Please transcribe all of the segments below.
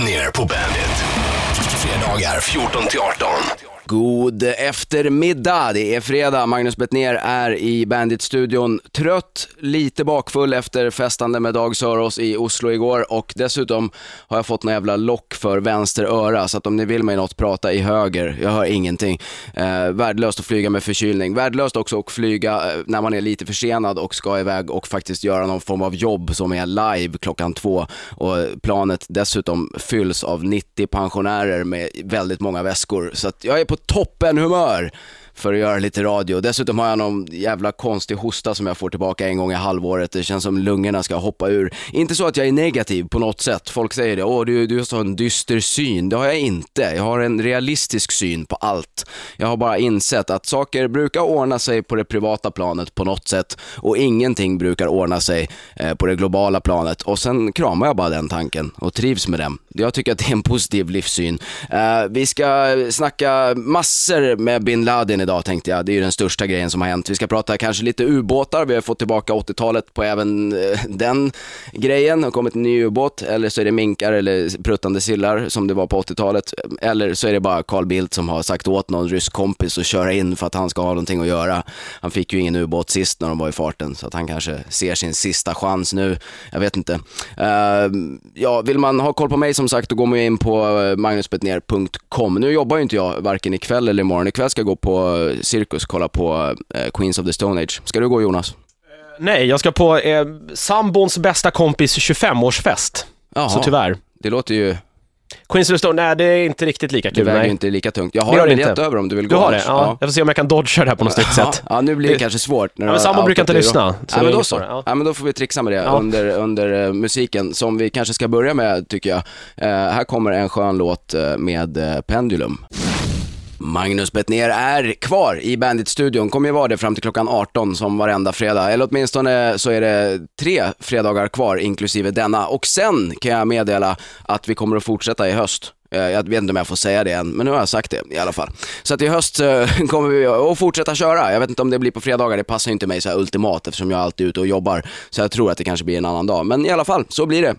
ner på Bandit. Fredagar 14 till 18. God eftermiddag, det är fredag. Magnus Bettner är i Bandit-studion. Trött, lite bakfull efter festande med Dag Sörås i Oslo igår och dessutom har jag fått några jävla lock för vänster öra så att om ni vill mig något, prata i höger. Jag hör ingenting. Eh, värdelöst att flyga med förkylning. Värdelöst också att flyga eh, när man är lite försenad och ska iväg och faktiskt göra någon form av jobb som är live klockan två och planet dessutom fylls av 90 pensionärer med väldigt många väskor. Så att jag är på toppen humör för att göra lite radio. Dessutom har jag någon jävla konstig hosta som jag får tillbaka en gång i halvåret. Det känns som lungorna ska hoppa ur. Inte så att jag är negativ på något sätt. Folk säger det, åh du, du har en dyster syn. Det har jag inte. Jag har en realistisk syn på allt. Jag har bara insett att saker brukar ordna sig på det privata planet på något sätt och ingenting brukar ordna sig eh, på det globala planet. Och sen kramar jag bara den tanken och trivs med den. Jag tycker att det är en positiv livssyn. Eh, vi ska snacka massor med bin Laden idag tänkte jag. Det är ju den största grejen som har hänt. Vi ska prata kanske lite ubåtar. Vi har fått tillbaka 80-talet på även eh, den grejen. Det har kommit en ny ubåt. Eller så är det minkar eller pruttande sillar som det var på 80-talet. Eller så är det bara Carl Bildt som har sagt åt någon rysk kompis att köra in för att han ska ha någonting att göra. Han fick ju ingen ubåt sist när de var i farten så att han kanske ser sin sista chans nu. Jag vet inte. Uh, ja, vill man ha koll på mig som sagt då går man in på eh, magnusbetner.com. Nu jobbar ju inte jag varken ikväll eller imorgon. Ikväll ska jag gå på Cirkus kolla på eh, Queens of the Stone Age. Ska du gå Jonas? Nej, jag ska på eh, sambons bästa kompis 25-årsfest. Så tyvärr. Det låter ju... Queens of the Stone, nej det är inte riktigt lika kul. Det väger nej. inte lika tungt. Jag har en biljett över om du vill gå. Du har det? Ja. ja. Jag får se om jag kan dodga det här på något snyggt sätt. Ja, nu blir det, det kanske svårt. När ja, men sambon brukar inte lyssna. Ja, men då så. Ja. ja. men då får vi trixa med det ja. under, under uh, musiken, som vi kanske ska börja med tycker jag. Uh, här kommer en skön låt uh, med Pendulum. Magnus Bettner är kvar i Bandit-studion, kommer ju vara det fram till klockan 18 som varenda fredag. Eller åtminstone så är det tre fredagar kvar, inklusive denna. Och sen kan jag meddela att vi kommer att fortsätta i höst. Eh, jag vet inte om jag får säga det än, men nu har jag sagt det i alla fall. Så att i höst eh, kommer vi att fortsätta köra. Jag vet inte om det blir på fredagar, det passar ju inte mig så här ultimat eftersom jag alltid är ute och jobbar. Så jag tror att det kanske blir en annan dag. Men i alla fall, så blir det.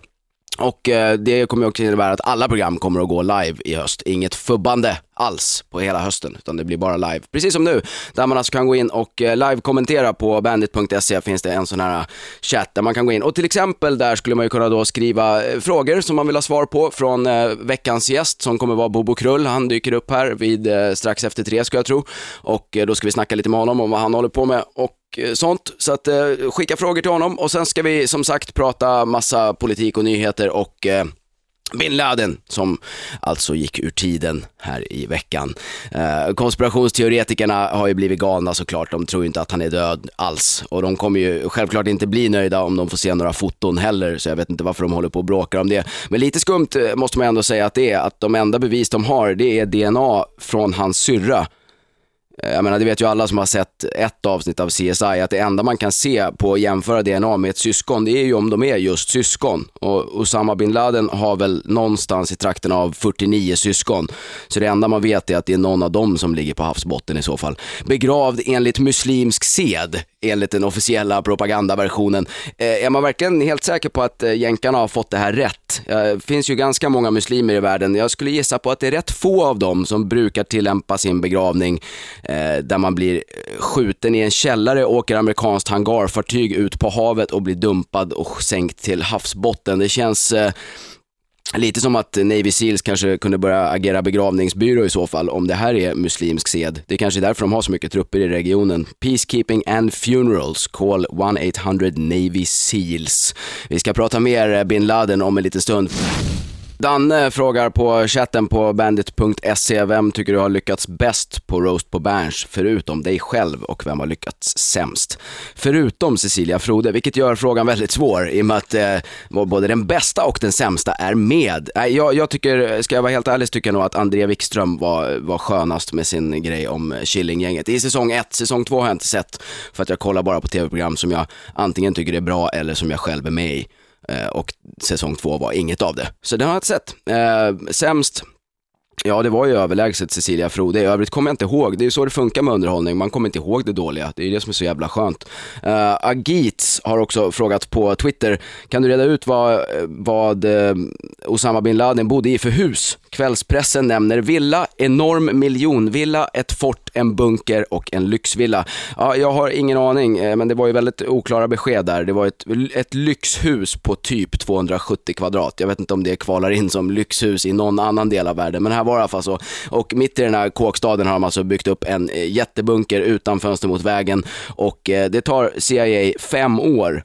Och eh, det kommer också innebära att alla program kommer att gå live i höst. Inget fubbande alls på hela hösten, utan det blir bara live. Precis som nu, där man alltså kan gå in och eh, live-kommentera på bandit.se finns det en sån här eh, chatt där man kan gå in. Och till exempel där skulle man ju kunna då skriva eh, frågor som man vill ha svar på från veckans gäst som kommer vara Bobo Krull. Han dyker upp här vid strax efter tre ska jag tro. Och då ska vi snacka lite med honom om vad han håller på med. Och sånt. Så att eh, skicka frågor till honom och sen ska vi som sagt prata massa politik och nyheter och eh, Bin Laden, som alltså gick ur tiden här i veckan. Eh, konspirationsteoretikerna har ju blivit galna såklart, de tror ju inte att han är död alls. Och de kommer ju självklart inte bli nöjda om de får se några foton heller, så jag vet inte varför de håller på och bråkar om det. Men lite skumt eh, måste man ändå säga att det är, att de enda bevis de har, det är DNA från hans syrra Eh, jag menar, det vet ju alla som har sett ett avsnitt av CSI, att det enda man kan se på att jämföra DNA med ett syskon, det är ju om de är just syskon. Och Osama bin Laden har väl någonstans i trakten av 49 syskon. Så det enda man vet är att det är någon av dem som ligger på havsbotten i så fall. Begravd enligt muslimsk sed, enligt den officiella propagandaversionen. Eh, är man verkligen helt säker på att eh, jänkarna har fått det här rätt? Det finns ju ganska många muslimer i världen. Jag skulle gissa på att det är rätt få av dem som brukar tillämpa sin begravning eh, där man blir eh, skjuten i en källare, åker amerikanskt hangarfartyg ut på havet och blir dumpad och sänkt till havsbotten. Det känns eh, Lite som att Navy Seals kanske kunde börja agera begravningsbyrå i så fall, om det här är muslimsk sed. Det är kanske är därför de har så mycket trupper i regionen. Peacekeeping and funerals, call 1-800 Navy Seals. Vi ska prata mer eh, bin Laden om en liten stund. Danne frågar på chatten på bandit.se, vem tycker du har lyckats bäst på Roast på Berns, förutom dig själv och vem har lyckats sämst? Förutom Cecilia Frode, vilket gör frågan väldigt svår i och med att eh, både den bästa och den sämsta är med. Äh, jag, jag, tycker, ska jag vara helt ärlig, så tycker jag nog att André Wikström var, var skönast med sin grej om eh, Killinggänget. I säsong 1, säsong 2 har jag inte sett, för att jag kollar bara på tv-program som jag antingen tycker är bra eller som jag själv är med i. Eh, och säsong två var inget av det. Så det har jag inte sett. Eh, sämst Ja, det var ju överlägset Cecilia Frode. I övrigt kommer jag inte ihåg. Det är ju så det funkar med underhållning. Man kommer inte ihåg det dåliga. Det är ju det som är så jävla skönt. Uh, Agits har också frågat på Twitter. Kan du reda ut vad, vad uh, Osama bin Laden bodde i för hus? Kvällspressen nämner villa, enorm miljonvilla, ett fort, en bunker och en lyxvilla. Ja, jag har ingen aning, eh, men det var ju väldigt oklara besked där. Det var ett, ett lyxhus på typ 270 kvadrat. Jag vet inte om det kvalar in som lyxhus i någon annan del av världen, men här var det i alla fall så. Och mitt i den här kåkstaden har de alltså byggt upp en eh, jättebunker utan fönster mot vägen och eh, det tar CIA fem år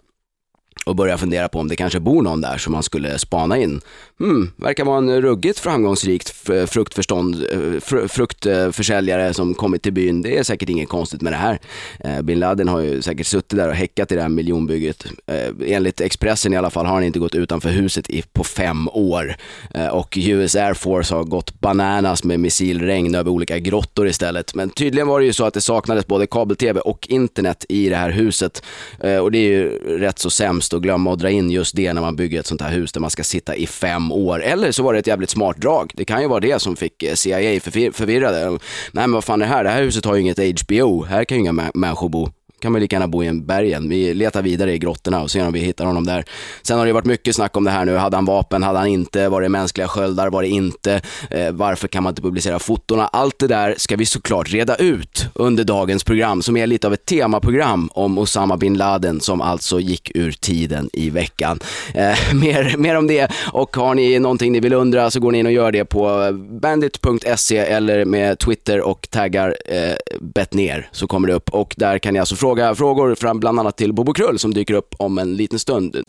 och börjar fundera på om det kanske bor någon där som man skulle spana in. Hmm, verkar vara en ruggigt framgångsrikt fruktförstånd, eh, fr fruktförsäljare som kommit till byn. Det är säkert inget konstigt med det här. Eh, bin Laden har ju säkert suttit där och häckat i det här miljonbygget. Eh, enligt Expressen i alla fall har han inte gått utanför huset på fem år. Eh, och US Air Force har gått bananas med missilregn över olika grottor istället. Men tydligen var det ju så att det saknades både kabel-tv och internet i det här huset. Eh, och det är ju rätt så sämst att glömma att dra in just det när man bygger ett sånt här hus där man ska sitta i fem år. Eller så var det ett jävligt smart drag. Det kan ju vara det som fick eh, CIA förvirrade. Nej men vad fan är det här? Det här huset har ju inget HBO. Här kan ju inga människor bo kan man lika gärna bo i en bergen. Vi letar vidare i grottorna och ser om vi hittar honom där. Sen har det varit mycket snack om det här nu. Hade han vapen? Hade han inte? Var det mänskliga sköldar? Var det inte? Eh, varför kan man inte publicera fotona? Allt det där ska vi såklart reda ut under dagens program som är lite av ett temaprogram om Osama bin Laden som alltså gick ur tiden i veckan. Eh, mer, mer om det och har ni någonting ni vill undra så går ni in och gör det på bandit.se eller med Twitter och taggar eh, Bettner så kommer det upp och där kan ni alltså fråga frågor fram bland annat till Bobo Krull som dyker upp om en liten stund.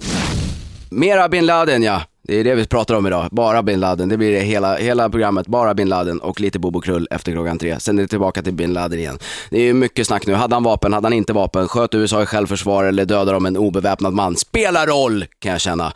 Mera bin Laden ja. Det är det vi pratar om idag. Bara bin Laden. Det blir det hela, hela programmet. Bara bin Laden och lite Bobo Krull efter klockan tre. Sen är det tillbaka till bin Laden igen. Det är mycket snack nu. Hade han vapen? Hade han inte vapen? Sköt USA i självförsvar eller dödade de en obeväpnad man? Spelar roll, kan jag känna.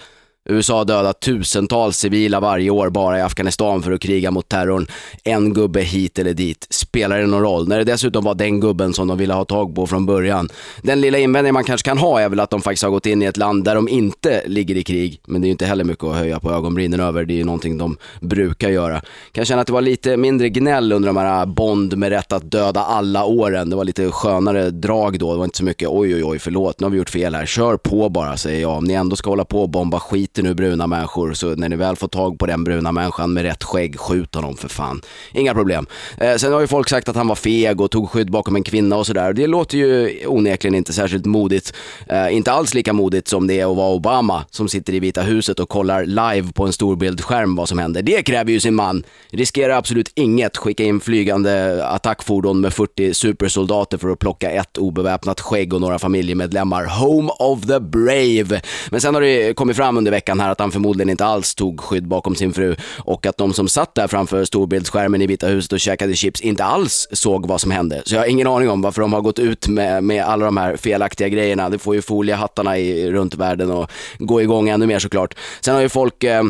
USA dödar tusentals civila varje år bara i Afghanistan för att kriga mot terrorn. En gubbe hit eller dit, spelar det någon roll? När det dessutom var den gubben som de ville ha tag på från början. Den lilla invändning man kanske kan ha är väl att de faktiskt har gått in i ett land där de inte ligger i krig. Men det är ju inte heller mycket att höja på ögonbrynen över. Det är ju någonting de brukar göra. Kan känna att det var lite mindre gnäll under de här Bond med rätt att döda alla åren. Det var lite skönare drag då. Det var inte så mycket oj oj oj förlåt, nu har vi gjort fel här. Kör på bara säger jag. Om ni ändå ska hålla på och bomba skit skjuter nu bruna människor, så när ni väl får tag på den bruna människan med rätt skägg, skjut honom för fan. Inga problem. Eh, sen har ju folk sagt att han var feg och tog skydd bakom en kvinna och sådär. Det låter ju onekligen inte särskilt modigt. Eh, inte alls lika modigt som det är att vara Obama som sitter i Vita huset och kollar live på en storbildsskärm vad som händer. Det kräver ju sin man. Riskerar absolut inget. Skicka in flygande attackfordon med 40 supersoldater för att plocka ett obeväpnat skägg och några familjemedlemmar. Home of the brave. Men sen har det kommit fram under veckan här att han förmodligen inte alls tog skydd bakom sin fru och att de som satt där framför storbildsskärmen i Vita huset och käkade chips inte alls såg vad som hände. Så jag har ingen aning om varför de har gått ut med, med alla de här felaktiga grejerna. Det får ju foliehattarna i, runt världen och gå igång ännu mer såklart. Sen har ju folk eh,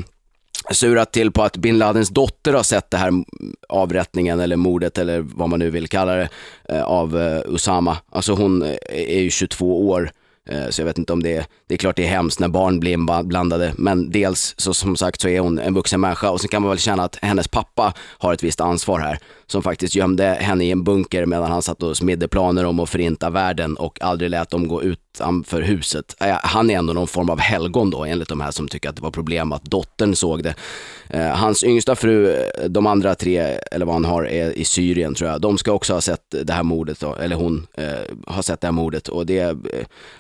surat till på att bin Ladens dotter har sett det här avrättningen eller mordet eller vad man nu vill kalla det eh, av eh, Usama. Alltså hon eh, är ju 22 år Eh, så jag vet inte om det är, det är klart det är hemskt när barn blir inblandade, men dels så som sagt så är hon en vuxen människa och sen kan man väl känna att hennes pappa har ett visst ansvar här, som faktiskt gömde henne i en bunker medan han satt och smidde planer om att förinta världen och aldrig lät dem gå ut utanför huset. Eh, han är ändå någon form av helgon då, enligt de här som tycker att det var problem att dottern såg det. Eh, hans yngsta fru, eh, de andra tre, eller vad han har, är i Syrien tror jag. De ska också ha sett det här mordet, då, eller hon eh, har sett det här mordet och det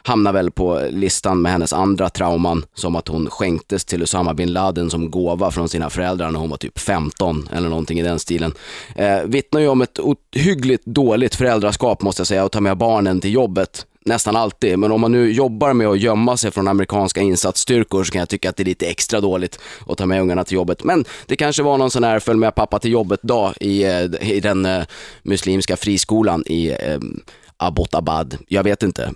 hamnar väl på listan med hennes andra trauman, som att hon skänktes till Usama bin Laden som gåva från sina föräldrar när hon var typ 15 eller någonting i den stilen. Eh, vittnar ju om ett ohyggligt dåligt föräldraskap måste jag säga, att ta med barnen till jobbet nästan alltid. Men om man nu jobbar med att gömma sig från amerikanska insatsstyrkor så kan jag tycka att det är lite extra dåligt att ta med ungarna till jobbet. Men det kanske var någon sån här följ med pappa till jobbet-dag i, eh, i den eh, muslimska friskolan i eh, Abbottabad. Jag vet inte.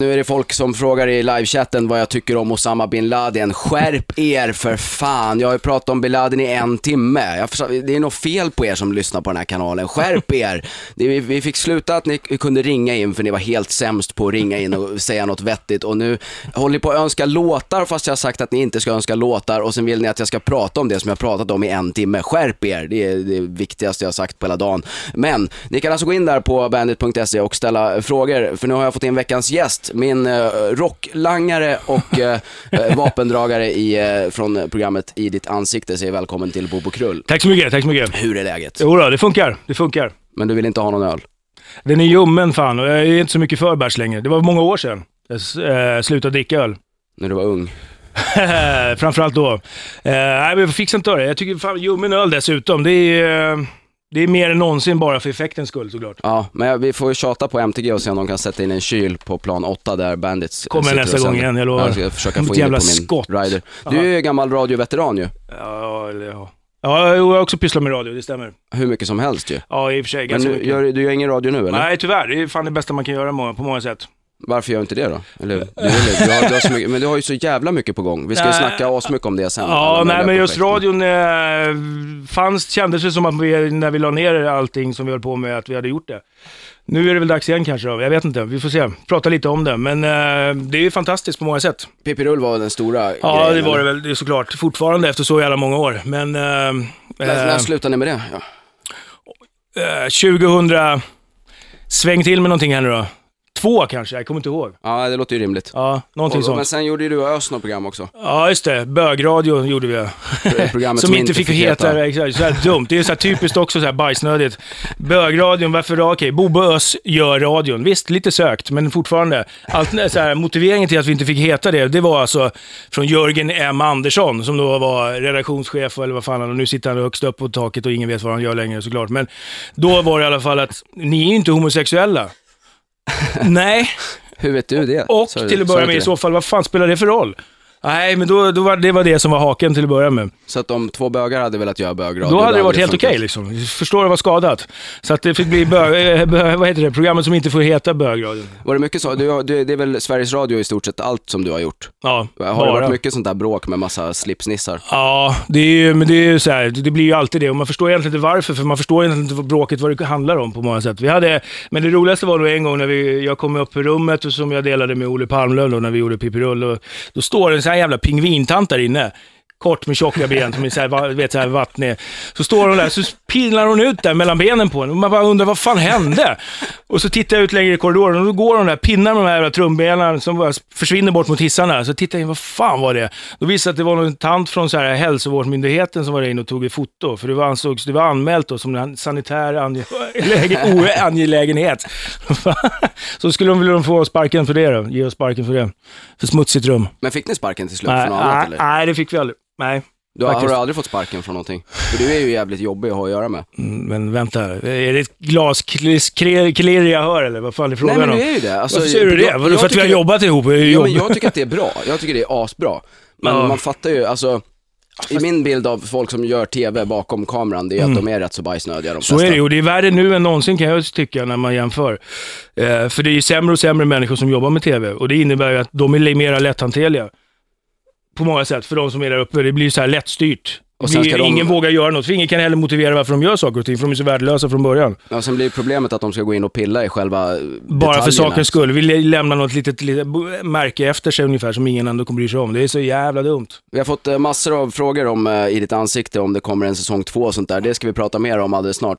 Nu är det folk som frågar i livechatten vad jag tycker om Osama bin Laden. Skärp er för fan. Jag har ju pratat om bin Laden i en timme. Jag, det är något fel på er som lyssnar på den här kanalen. Skärp er. Det, vi fick sluta att ni kunde ringa in för ni var helt sämst på att ringa in och säga något vettigt. Och nu håller ni på att önska låtar fast jag har sagt att ni inte ska önska låtar och sen vill ni att jag ska prata om det som jag pratat om i en timme. Skärp er. Det är det viktigaste jag har sagt på hela dagen. Men ni kan alltså gå in där på bandit.se och ställa frågor för nu har jag fått in veckans gäst min eh, rocklangare och eh, eh, vapendragare i, från programmet I ditt ansikte säger välkommen till Bobo Krull. Tack så mycket, tack så mycket. Hur är läget? Jo då, det funkar, det funkar. Men du vill inte ha någon öl? Den är ljummen fan och jag är inte så mycket för bärs längre. Det var många år sedan jag slutade dricka öl. När du var ung? Framförallt då. Eh, nej, men fixa inte det. Jag tycker fan ljummen öl dessutom, det är... Eh, det är mer än någonsin bara för effektens skull såklart. Ja, men vi får ju tjata på MTG och se om de kan sätta in en kyl på plan 8 där Bandits Kommer nästa gång igen, jag lovar. Jag ska försöka få in det på min skott. rider. Du är ju gammal radioveteran ju. Ja, eller ja. Ja, jag har också pysslat med radio, det stämmer. Hur mycket som helst ju. Ja, i och för sig. Men nu, gör, du gör ingen radio nu eller? Nej, tyvärr. Det är fan det bästa man kan göra på många sätt. Varför gör inte det då? Eller, du, du, har, du har mycket, men du har ju så jävla mycket på gång. Vi ska ju snacka asmycket om det sen. Ja, nej men just radion eh, fanns, kändes det som att vi, när vi la ner allting som vi höll på med, att vi hade gjort det. Nu är det väl dags igen kanske då, jag vet inte. Vi får se, prata lite om det. Men eh, det är ju fantastiskt på många sätt. Pippi Rull var den stora Ja, grejen, det var det väl det såklart. Fortfarande efter så jävla många år. Men... Eh, när, när slutade ni med det? Ja. 2000, sväng till med någonting här nu då. Två kanske, jag kommer inte ihåg. Ja, det låter ju rimligt. Ja, någonting och, sånt. Men sen gjorde ju du och Ös något program också. Ja, just det. Bögradio gjorde vi. Programmet som, som inte fick, fick heta, heta. Exakt, så här dumt. Det är så här typiskt också så här bajsnödigt. Bögradion, varför då? Okej, Bobo Ös gör radion. Visst, lite sökt, men fortfarande. Allt, så här, motiveringen till att vi inte fick heta det, det var alltså från Jörgen M Andersson, som då var redaktionschef, eller vad fan han och nu sitter han högst upp på taket och ingen vet vad han gör längre såklart. Men då var det i alla fall att, ni är ju inte homosexuella. Nej. Hur vet du det? Och till att börja med i så fall, vad fan spelar det för roll? Nej, men då, då var, det var det som var haken till att börja med. Så att om två bögar hade velat göra bögradio, då hade det varit helt okej liksom. Förstår du vad skadat? Så att det fick bli bög, bö, vad heter det, programmet som inte får heta bögradio. Var det mycket så? Du, du, det är väl Sveriges Radio i stort sett allt som du har gjort? Ja, Har bara. det varit mycket sånt där bråk med massa slipsnissar? Ja, det är ju, men det är ju så här, det blir ju alltid det. Och man förstår egentligen inte varför, för man förstår egentligen inte vad bråket, vad det handlar om på många sätt. Vi hade, men det roligaste var nog en gång när vi, jag kom upp i rummet och som jag delade med Olle Palmlöv när vi gjorde Pippi Rull. Och då står en sån här jävla pingvintant där inne kort med tjocka ben som är så här, vet, så här vattnig. Så står hon där, så pilar hon ut där mellan benen på henne och man bara undrar vad fan hände? Och så tittar jag ut längre i korridoren och då går hon där, pinnar med de här jävla trumbenen som bara försvinner bort mot hissarna. Så tittar jag in, vad fan var det? Då visade att det var någon tant från så här hälsovårdsmyndigheten som var inne och tog ett foto. För det var, ansågs, det var anmält då som en sanitär angelägenhet. så skulle de vilja få sparken för det då, ge oss sparken för det. För smutsigt rum. Men fick ni sparken till slut? Nej, annat, eller? nej, det fick vi aldrig. Nej. Du, har du aldrig fått sparken från någonting? För du är ju jävligt jobbig att ha att göra med. Mm, men vänta, är det ett glasklirr jag hör eller vad fan är frågan om? Nej men det är ju det. Alltså, Varför säger du det? Var det för att vi har jobbat ihop? Ja, men jag tycker att det är bra. Jag tycker det är asbra. Men ja. man fattar ju, alltså i min bild av folk som gör TV bakom kameran, det är mm. att de är rätt så bajsnödiga de Så är det och det är värre nu än någonsin kan jag tycka när man jämför. Eh, för det är ju sämre och sämre människor som jobbar med TV och det innebär ju att de är mer lätthanterliga på många sätt för de som är där uppe. Det blir så här lättstyrt. Och sen ska de... Ingen vågar göra något, för ingen kan heller motivera varför de gör saker och ting, för de är så värdelösa från början. Ja, sen blir problemet att de ska gå in och pilla i själva Bara detaljerna. för sakens skull. Vill lämna något litet, litet märke efter sig ungefär, som ingen ändå kommer bry sig om. Det är så jävla dumt. Vi har fått eh, massor av frågor om uh, i ditt ansikte, om det kommer en säsong två och sånt där. Det ska vi prata mer om alldeles snart.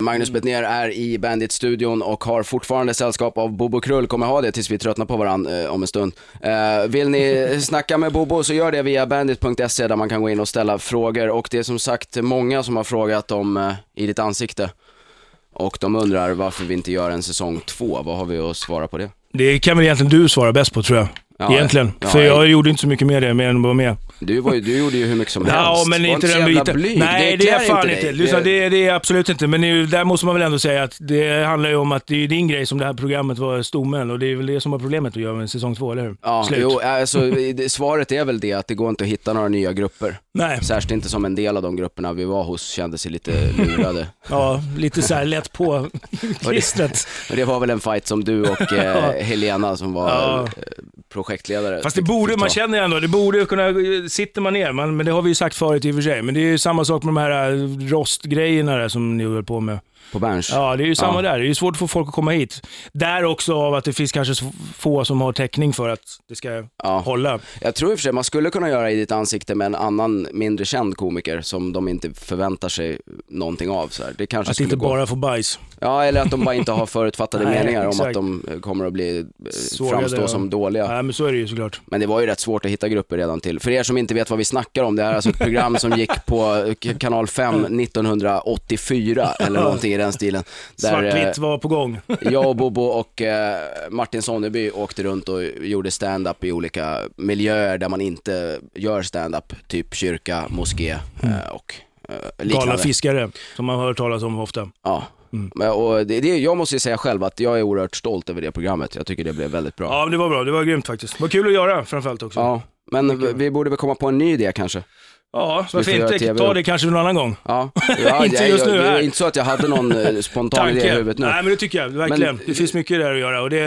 Magnus Bettner är i Bandit-studion och har fortfarande sällskap av Bobo Krull, kommer ha det tills vi tröttnar på varandra eh, om en stund. Eh, vill ni snacka med Bobo så gör det via bandit.se där man kan gå in och ställa frågor och det är som sagt många som har frågat om eh, I ditt ansikte. Och de undrar varför vi inte gör en säsong två, vad har vi att svara på det? Det kan väl egentligen du svara bäst på tror jag. Ja, egentligen. ja, För ja. jag gjorde inte så mycket med det, mer än att vara med. Du, var ju, du gjorde ju hur mycket som helst. Ja, men Var inte den biten. blyg. Nej, det, klär är fan dig. inte. Lyssna, det, det är absolut inte. Men det, där måste man väl ändå säga att det handlar ju om att det är din grej som det här programmet var stommen och det är väl det som var problemet att göra med säsong två, eller hur? Ja, Slut. jo, alltså, det, svaret är väl det att det går inte att hitta några nya grupper. Nej, Särskilt inte som en del av de grupperna vi var hos kände sig lite lurade. ja, lite så här lätt på klistret. Och det var väl en fight som du och eh, Helena som var Ja projektledare. Fast det borde, man känner känner ändå, det borde kunna, sitter man ner, man, men det har vi ju sagt förut i och för sig, men det är ju samma sak med de här äh, rostgrejerna där som ni höll på med. På Berns. Ja, det är ju samma Ja. där. Det är ju svårt att få folk att komma hit. Där också av att det finns kanske få som har täckning för att det ska Ja. hålla. Jag tror i och för sig man skulle kunna göra i ditt ansikte med en annan mindre känd komiker som de inte förväntar sig någonting av. Så här. Det kanske Att inte gå. bara få bajs. Ja, eller att de bara inte har förutfattade Nej, meningar om exakt. att de kommer att bli, eh, Sågade, framstå ja. som dåliga. Nej, men så är det ju såklart. Men det var ju rätt svårt att hitta grupper redan till. För er som inte vet vad vi snackar om, det här är alltså ett program som gick på k- kanal 5 1984 eller någonting i den stilen. Där eh, Svartvitt var på gång. jag och Bobo och eh, Martin Sonneby åkte runt och gjorde stand-up i olika miljöer där man inte gör stand-up, typ kyrka, moské eh, och eh, Galna liknande. fiskare, som man hör talas om ofta. Ja. Men, och det, det, jag måste ju säga själv att jag är oerhört stolt över det programmet. Jag tycker det blev väldigt bra. Ja, men det var bra. Det var grymt faktiskt. Det var kul att göra framförallt också. Ja, men vi, vi borde väl komma på en ny idé kanske. Ja, varför inte? TV Ta det kanske någon annan gång. Ja, ja Inte just jag, nu Det här. är inte så att jag hade någon eh, spontan idé i huvudet nu. Nej, men det tycker jag verkligen. Men- det finns mycket där att göra. Och det,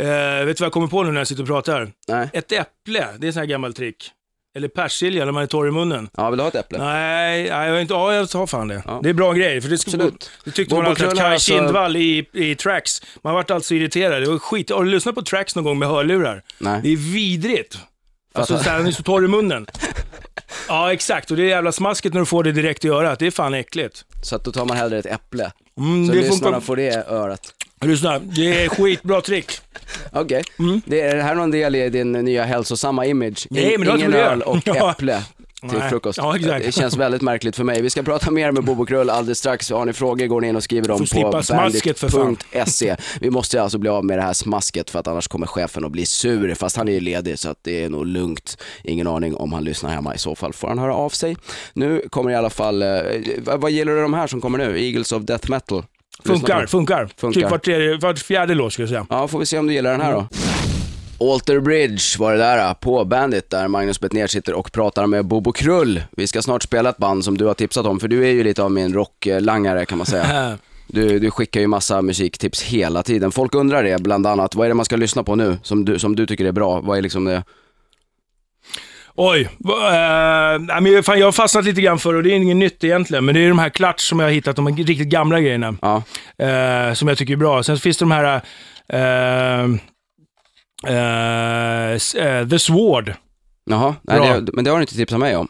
eh, vet du vad jag kommer på nu när jag sitter och pratar? Nej. Ett äpple, det är en sån här gammal trick. Eller persilja när man är torr i munnen. Ja, vill du ha ett äpple? Nej, nej, jag, inte, ja, jag tar fan det. Ja. Det är bra grejer. För det, ska, Absolut. det tyckte Bobo man alltid att Kaj alltså- Kindvall i, i Tracks, man vart alltså irriterad. Det var skit. Har du lyssnat på Tracks någon gång med hörlurar? Nej. Det är vidrigt. Alltså Fattar. så här, den är så torr i munnen. Ja, exakt. Och det är jävla smasket när du får det direkt i örat. Det är fan äckligt. Så att då tar man hellre ett äpple. Mm, Så det lyssnarna funkar. får det i örat. Lyssna, det är skitbra trick. Okej. Mm. Det är det här någon del i din nya hälsosamma image? Nej, men Ingen öl och äpple till Nej. frukost. Ja, exakt. Det känns väldigt märkligt för mig. Vi ska prata mer med Bobo Krull alldeles strax. Har ni frågor går ni in och skriver dem på bandit.se. Vi måste alltså bli av med det här smasket för att annars kommer chefen att bli sur. Fast han är ju ledig så att det är nog lugnt. Ingen aning om han lyssnar hemma. I så fall får han höra av sig. Nu kommer i alla fall, eh, vad, gillar du de här som kommer nu? Eagles of Death Metal? Funkar, funkar. Funkar. Typ var, tredje, var fjärde låt skulle jag säga. Ja, får vi se om du gillar den här då. Alter Bridge var det där på Bandit där Magnus Bettner sitter och pratar med Bobo Krull. Vi ska snart spela ett band som du har tipsat om, för du är ju lite av min rocklangare kan man säga. Du, du skickar ju massa musiktips hela tiden. Folk undrar det bland annat, vad är det man ska lyssna på nu som du, som du tycker är bra? Vad är liksom det? Oj, eh, men fan, jag har fastnat lite grann för och det är inget nytt egentligen, men det är de här Clutch som jag har hittat, de här riktigt gamla grejerna, Ja, eh, som jag tycker är bra. Sen finns det de här eh, eh, The Sword. jaha, nej, det, men det har du inte tipsat mig om.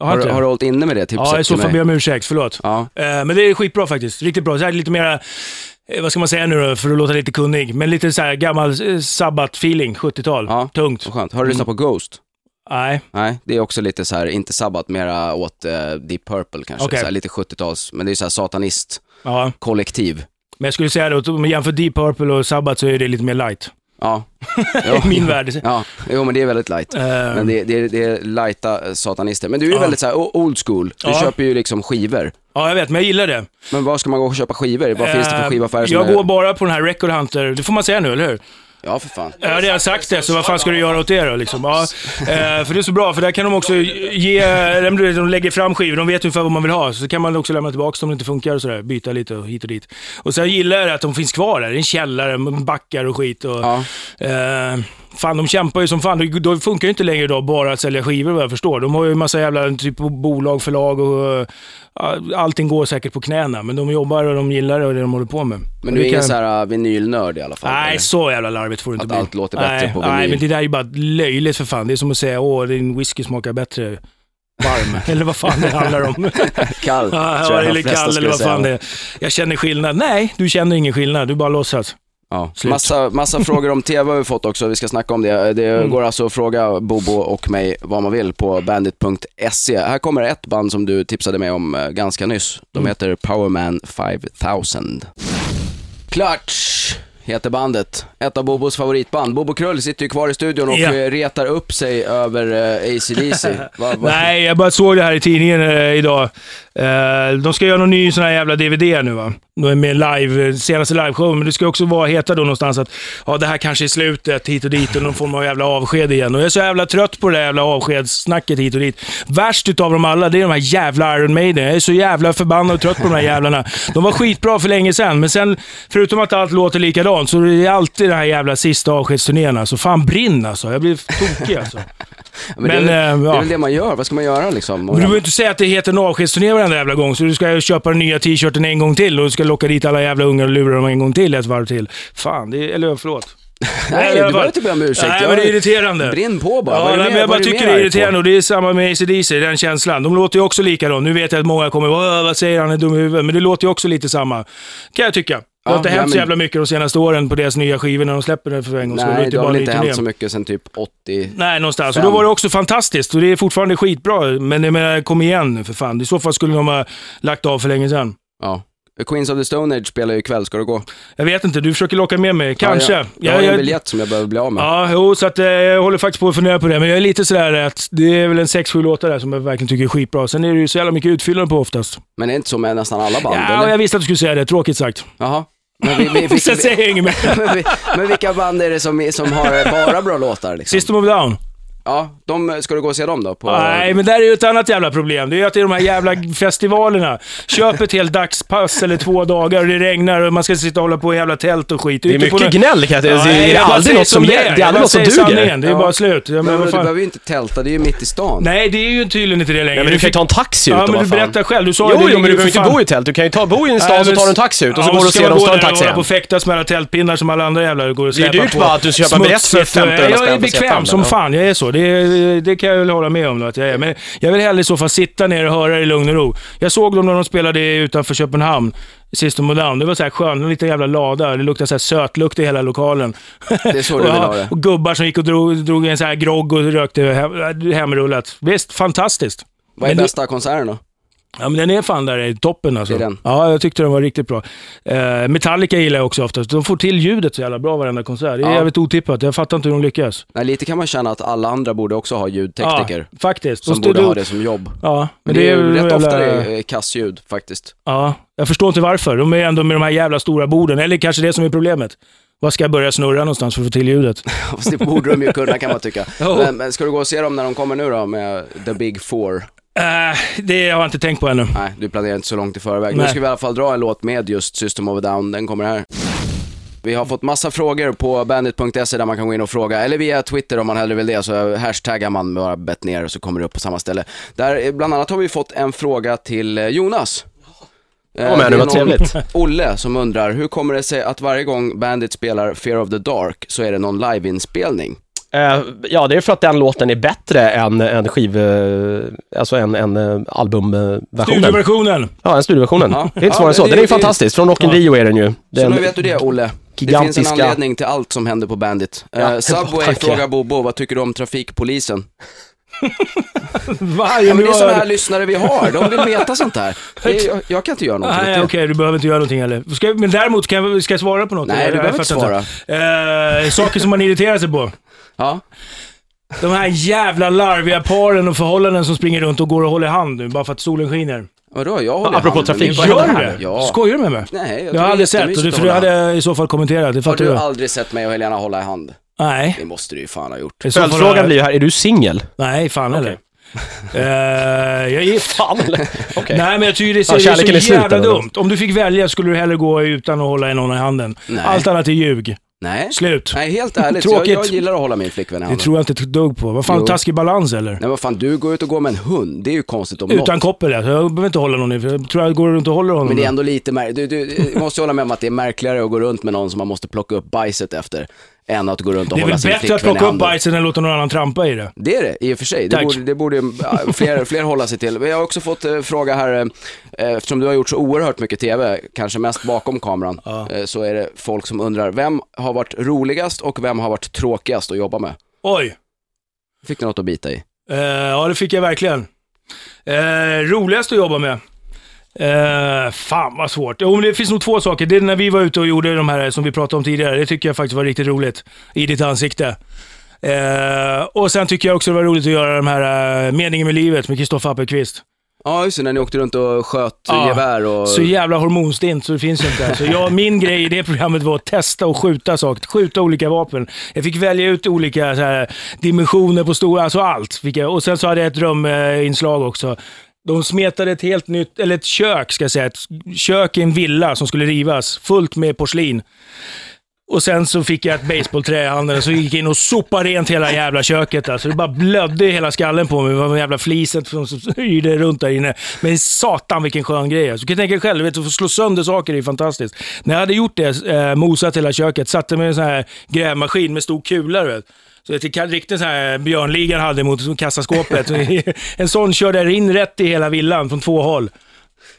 Har Har, du- har du hållit inne med det tipset Ja, i så fall ber jag om ursäkt, förlåt. Ja, Eh, men det är skitbra faktiskt. Riktigt bra. Så här lite mer, eh, vad ska man säga nu då, för att låta lite kunnig. Men lite så här gammal sabbat-feeling, 70-tal. Ja. Tungt. skönt. Har du lyssnat på Ghost? Nej. Nej, det är också lite så här, inte sabbat, mera åt eh, Deep Purple kanske. Okej. Så här, lite 70-tals, men det är så här satanist Ja. kollektiv. Men jag skulle säga då, om man jämför Deep Purple och Sabbath så är det lite mer light. Ja. I min värld. Ja, jo men det är väldigt light. Eh, Men det, det, det är lighta satanister. Men du är ju Ja. väldigt så här old school. Du Ja. köper ju liksom skivor. Ja, jag vet, men jag gillar det. Men var ska man gå och köpa skivor? Vad finns det för Eh, skivaffärer som Jag är... går bara på den här Record Hunter, det får man säga nu, eller hur? Ja, för fan. Jag har redan sagt det, så vad fan ska du göra åt det då? Liksom? Ja, eh, för det är så bra, för där kan de också ge, de lägger fram skivor, de vet ungefär vad man vill ha. Så kan man också lämna tillbaka dem om det inte funkar och sådär. Byta lite och hit och dit. Och sen gillar jag att de finns kvar där. Det är en källare, backar och skit. Och, Ja. eh, fan, de kämpar ju som fan. Då- funkar ju inte längre idag bara att sälja skivor vad jag förstår. De har ju en massa jävla typ bolag, förlag och eh, allting går säkert på knäna. Men de jobbar och de gillar det och det de håller på med. Men du är ingen kan- så här uh, vinylnörd i alla fall? Nej, eller? så jävla larvigt får det inte Att bli. allt låter bättre nej, på Nej, vinyl. men det där är ju bara löjligt för fan. Det är som att säga, åh, din whisky smakar bättre varm. eller vad fan det handlar om. Kall, ja, tror jag eller kall, eller vad säga. fan det är. Jag känner skillnad. Nej, du känner ingen skillnad. Du bara låtsas. Ja. Slut. Massa, massa frågor om TV har vi fått också, vi ska snacka om det. Det Mm. går alltså att fråga Bobo och mig vad man vill på bandit.se. Här kommer ett band som du tipsade mig om eh, ganska nyss. De Mm. heter Powerman 5000. Clutch! heter bandet. Ett av Bobos favoritband. Bobo Krull sitter ju kvar i studion och eh, retar upp sig över uh, AC/DC. Va- va- Nej, jag bara såg det här i tidningen eh, idag. Eh, de ska göra någon ny sån här jävla DVD nu va? Med live, eh, senaste liveshowen. men det ska också vara, heta då någonstans att ja, det här kanske är slutet hit och dit och någon form av jävla avsked igen. Och jag är så jävla trött på det där jävla avskedssnacket hit och dit. Värst utav dem alla, det är de här jävla Iron Maiden. Jag är så jävla förbannad och trött på de här jävlarna. De var skitbra för länge sedan, men sen, förutom att allt låter likadant, så är det alltid den här jävla sista avskedsturnén alltså. Fan brinn alltså. Jag blir tokig alltså. Men, det, är men, eh, det är ja. väl det man gör. Vad ska man göra liksom? Men du behöver inte säga att det heter en avskedsturné varenda jävla gång, så du ska köpa den nya t-shirten en gång till och du ska locka dit alla jävla ungar och lura dem en gång till, ett varv till. Fan, det är, eller förlåt. Nej, du behöver inte be om ursäkt. Nej, men det är irriterande. Brinn på bara. Ja, nej, men jag bara tycker det är på? irriterande och det är samma med ACDC, den känslan. De låter ju också likadant. Nu vet jag att många kommer "Åh, vad säger han, är dum i huvudet? Men det låter ju också lite samma. Kan jag tycka. Det har Ja, inte ja, hänt så jävla mycket de senaste åren på deras nya skivor när de släpper det för en gångs skull. Nej, det har väl inte hänt så mycket sen typ 80. Nej, någonstans. Och då var det också fantastiskt och det är fortfarande skitbra. Men jag menar, kom igen nu för fan. I så fall skulle de ha lagt av för länge sedan. Ja. Queens of the Stone Age spelar ju ikväll. Ska du gå? Jag vet inte, du försöker locka med mig. Kanske. Ja, jag, jag har ju en biljett som jag behöver bli av med. Ja, jo, så att, eh, jag håller faktiskt på att fundera på det. Men jag är lite sådär att det är väl en sex sju låtar där som jag verkligen tycker är skitbra. Sen är det ju så jävla mycket utfyllnad på oftast. Men det är inte så med nästan alla band, Ja, eller? jag visste att du skulle säga det. Tråkigt sagt. Jaha. Men, vi, vi, vi, Sen säger jag inget mer. men, vi, men vilka band är det som, som har bara bra låtar? Liksom? System of Down. Ja, de, ska du gå och se dem då? På, Nej, men där är ju ett annat jävla problem. Det är ju att det är de här jävla festivalerna. Köp ett helt dagspass eller två dagar och det regnar och man ska sitta och hålla på i jävla tält och skit. Det är Ute på mycket någon- gnäll kan jag säga. Ja, Det är bara aldrig något som, det det är. är Jag aldrig något som duger. sanningen. Det är Ja. bara slut. Ja, Men, men, men, du behöver ju inte tälta, det är ju mitt i stan. Nej, det är ju tydligen inte det längre. Ja, men du kan ju ta en taxi ut Ja, och men du berättar själv. Du sa Jo, det jo, men du behöver inte fan- bo i tält. Du kan ju ta, bo i en stad så men- tar du en taxi ut och så går du och ska ser dem och så tar en och taxi på hem. och fäktas med alla tältpinnar som alla andra jävlar går och Det är släpar dyrt på. bara att du köper en biljett för Smutsigt. 1500 Jag är på bekväm som fan, jag är så. Det, det kan jag väl hålla med om då, att jag är. Men jag vill hellre i så fall sitta ner och höra det i lugn och ro. Jag såg dem när de spelade utanför Köpenhamn. Of a Down. Det var så här skön, en liten jävla lada. Det luktade så här sötlukt i hela lokalen. Det är så du vill ha det. och gubbar som gick och drog, drog en så här grogg och rökte hem, hemrullat. Visst, fantastiskt. Vad är Men bästa konserten då? Ja, men den är fan där i toppen alltså. Det är den. Ja, jag tyckte den var riktigt bra. Eh, Metallica gillar jag också oftast. De får till ljudet så jävla bra varenda konsert. Det är Ja. jävligt otippat. Jag fattar inte hur de lyckas. Nej, lite kan man känna att alla andra borde också ha ljudtekniker. Ja, faktiskt. Som De borde ha det som jobb. Ja, Men det är ju rätt jävla- ofta det är kassljud faktiskt. Ja, jag förstår inte varför. De är ändå med de här jävla stora borden. Eller kanske det som är problemet. Var ska jag börja snurra någonstans för att få till ljudet? Fast det borde de ju kunna kan man tycka. Men, men ska du gå och se dem när de kommer nu då med The Big Four? Eh, det har jag inte tänkt på ännu. Nej, du planerar inte så långt i förväg. Nu Nej. ska vi i alla fall dra en låt med just System of a Down, den kommer här. Vi har fått massa frågor på bandit.se där man kan gå in och fråga, eller via Twitter om man hellre vill det, så hashtaggar man bara bett ner så kommer det upp på samma ställe. Där, eh, bland annat har vi fått en fråga till eh, Jonas. Eh, Ja, men det var trevligt. Olle som undrar, hur kommer det sig att varje gång Bandit spelar Fear of the Dark så är det någon liveinspelning? Eh, ja, det är för att den låten är bättre än en skiv... eh, Alltså en, en eh, albumversionen. Studioversionen. Ja, en studioversionen. Ja. Det är inte svårare än så. det- Den är ju fantastisk. Från Rock in Ja. Rio är den ju. Så Den, nu vet du det, Olle. Det finns en gigantiska- anledning till allt som händer på Bandit. Ja, Subway frågar Bobo, vad tycker du om trafikpolisen? Varje Ja, men det är sådana har- här lyssnare vi har, de vill veta sånt här. Jag, jag kan inte göra något åt Nej, okej, du behöver inte göra någonting heller. Ska, men däremot, kan jag, ska jag svara på något? Nej, du behöver inte inte. Eh, saker som man irriterar sig på. Ja. De här jävla larviga paren och förhållanden som springer runt och går och håller hand nu, bara för att solen skiner. Vadå, jag håller Apropå handen. trafik, Gör du det? Ja. Skojar du med mig? Nej, jag, Jag har aldrig sett, och det, för hålla hade hand. i så fall kommenterat. Det Har fattar du du? aldrig sett mig och Helena hålla i hand? Nej. Det måste du ju fan ha gjort. Följdfrågan jag- blir ju här, är du singel? Nej, fan heller. Eh, jag är gift. Fan eller? Okej. Nej, men jag tycker det är så, Ja, det är är så slut, jävla eller? dumt. Om du fick välja skulle du hellre gå utan att hålla i någon i handen. Nej. Allt annat är ljug. Nej. Slut. Nej, helt ärligt. Jag, Tråkigt. jag gillar att hålla min flickvän i Det handen. tror jag inte ett dugg på. Vad fan, Jo. taskig balans eller? Nej, vad fan, du går ut och går med en hund. Det är ju konstigt om Utan något. koppel alltså. Jag behöver inte hålla någon i, jag tror jag går runt och håller honom. Men det är då. ändå lite märkligt. Du, du, du måste ju hålla med om att det är märkligare att gå runt med någon som man måste plocka upp bajset efter, än att gå runt och det är hålla väl sin bättre flickvän att i plocka upp handen. bajset än låta någon annan trampa i det. Det är det, i och för sig. Det Tack. borde, det borde fler, fler hålla sig till. Jag har också fått eh, fråga här, eh, eftersom du har gjort så oerhört mycket TV, kanske mest bakom kameran, Ja. eh, så är det folk som undrar, vem har varit roligast och vem har varit tråkigast att jobba med? Oj. Fick du något att bita i? Eh, ja, det fick jag verkligen. Eh, roligast att jobba med. Uh, fan vad svårt. Jo, det finns nog två saker. Det är när vi var ute och gjorde de här som vi pratade om tidigare. Det tycker jag faktiskt var riktigt roligt. I ditt ansikte. Uh, och sen tycker jag också det var roligt att göra de här uh, Meningen med livet med Kristoffer Appelqvist. Ja, just det, när ni åkte runt och sköt ja, gevär och... Så jävla hormonstint så det finns inte. Så jag, min grej i det programmet var att testa och skjuta saker. Skjuta olika vapen. Jag fick välja ut olika här, dimensioner på stora, alltså allt. Jag. Och sen så hade jag ett dröminslag också. De smetade ett helt nytt, eller ett kök ska jag säga, ett kök i en villa som skulle rivas, fullt med porslin. Och sen så fick jag ett baseballträ i handen och så gick jag in och sopade rent hela jävla köket. Alltså. Det bara blödde i hela skallen på mig. Det var jävla fliset som yrde runt där inne. Men satan vilken skön grej. Alltså. Du kan tänka dig själv, vet, att få slå sönder saker är fantastiskt. När jag hade gjort det, eh, mosat hela köket, satte mig i en sån här grävmaskin med stor kula. Vet. Så det är riktigt så här björnligan hade mot kassaskåpet. en sån körde in rätt i hela villan från två håll.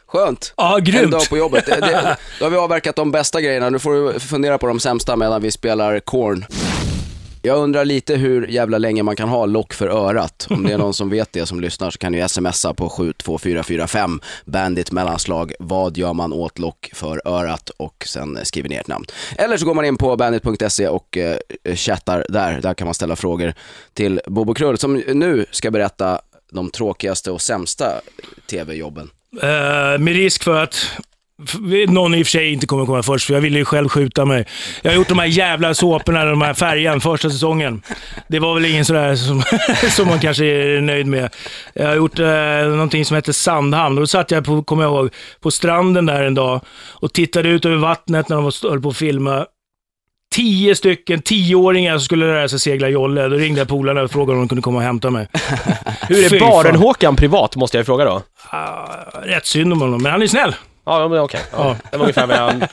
Skönt. Ja, grymt. En dag på jobbet. Det, det, då har vi avverkat de bästa grejerna. Nu får du fundera på de sämsta medan vi spelar Korn. Jag undrar lite hur jävla länge man kan ha lock för örat. Om det är någon som vet det som lyssnar så kan ni smsa på 72445 bandit mellanslag vad gör man åt lock för örat och sen skriver ner ett namn. Eller så går man in på bandit.se och eh, chattar där. Där kan man ställa frågor till Bobo Krull som nu ska berätta de tråkigaste och sämsta tv-jobben. Uh, med risk för att någon i och för sig inte kommer komma först, för jag ville ju själv skjuta mig. Jag har gjort de här jävla såporna, de här färgen, första säsongen. Det var väl ingen sådär som, som man kanske är nöjd med. Jag har gjort eh, någonting som heter Sandhamn. Då satt jag, på, kommer jag ihåg, på stranden där en dag och tittade ut över vattnet när de höll på att filma tio stycken tioåringar som skulle lära sig segla jolle. Då ringde jag polarna och frågade om de kunde komma och hämta mig. Hur är Baren-Håkan privat, måste jag fråga då? Uh, rätt synd om honom, men han är snäll. Ja, men okej. Okay. Ja. Det var ungefär vad jag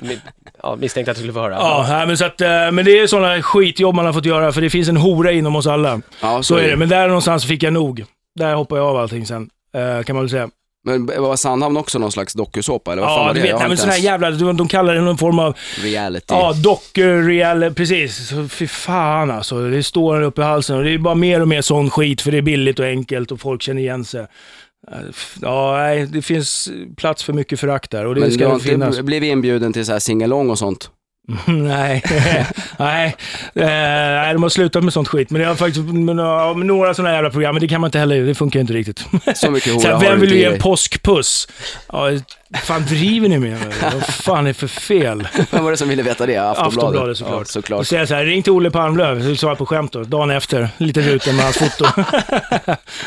ja, misstänkte att jag skulle få höra. Ja, ja. men, så att, eh, men det är sådana skitjobb man har fått göra, för det finns en hora inom oss alla. Ja, så, så är det. Men där någonstans fick jag nog. Där hoppade jag av allting sen, eh, kan man väl säga. Men var Sandhamn också någon slags dokusåpa eller vad ja, fan var det? Vet, nej, men sån här jävla, de, de kallar det någon form av... Reality. Ja, doku-reality, precis. Så, fy fan alltså. Det står upp i halsen och det är bara mer och mer sån skit för det är billigt och enkelt och folk känner igen sig. Ja, nej, det finns plats för mycket förakt där och det men ska du har finnas. inte blivit inbjuden till så här singalong och sånt? nej, nej, nej, de har slutat med sånt skit. Men det har faktiskt med några sådana jävla program, men det kan man inte heller, det funkar inte riktigt. Så mycket hora har Vem vill ge en påskpuss? Ja, fan driver ni med mig? Vad fan är det för fel? Vem var det som ville veta det? Aftonbladet? Aftonbladet såklart. Ja, såklart. Och säger så här, ring till Olle Palmlöv, så svarar på skämt då. Dagen efter, lite rutan med hans foto.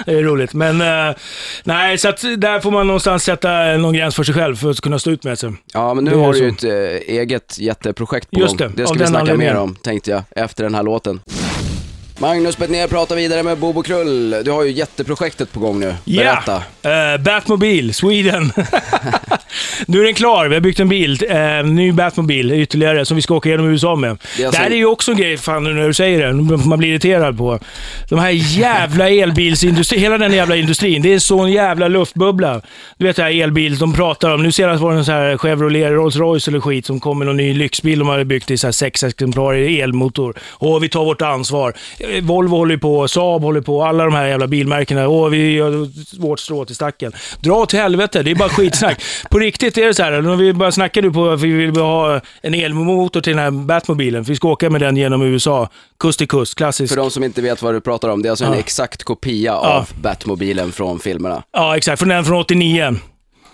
det är roligt. Men uh, nej, så att där får man någonstans sätta någon gräns för sig själv för att kunna stå ut med sig. Ja, men nu har du ju ett äh, eget jätteprojekt på Just gång. Det, det ska vi snacka mer om, tänkte jag, efter den här låten. Magnus Bettner pratar vidare med Bobo Krull. Du har ju jätteprojektet på gång nu. Berätta. Ja, uh, Batmobil, Sweden. nu är den klar. Vi har byggt en bil, uh, ny Batmobil ytterligare, som vi ska åka genom USA med. Det, alltså... det här är ju också en grej, fan nu när du säger det, man blir irriterad på. De här jävla elbilsindustrin, hela den jävla industrin, det är sån jävla luftbubbla. Du vet det här elbil, de pratar om, nu senast var det en sån här Chevrolet Rolls Royce eller skit som kom med någon ny lyxbil de hade byggt i så här sex exemplar i elmotor. Och vi tar vårt ansvar. Volvo håller på, Saab håller på, alla de här jävla bilmärkena. Åh, vi gör vårt strå till stacken. Dra åt helvete, det är bara skitsnack. på riktigt är det så här, när vi bara snackar nu på att vi vill ha en elmotor till den här Batmobilen, för vi ska åka med den genom USA, kust till kust, klassiskt. För de som inte vet vad du pratar om, det är alltså ja. en exakt kopia av Batmobilen från filmerna. Ja, exakt. Från den från 89.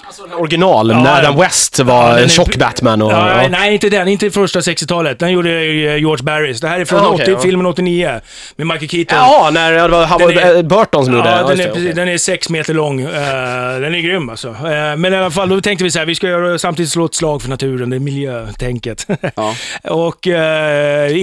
Alltså original, ja, när Dan West var ja, tjock Batman och... Ja, ja. Nej, inte den. Inte första 60-talet. Den gjorde eh, George Barris. Det här är från ah, okay, 80, filmen 89 med Michael Keaton. Ja, när det var, var är, Burton som gjorde ja, den. Är, okay. Den är sex meter lång. Uh, den är grym alltså. Uh, men i alla fall, då tänkte vi så här, vi ska göra, samtidigt slå ett slag för naturen, det är miljötänket. Ja. och uh,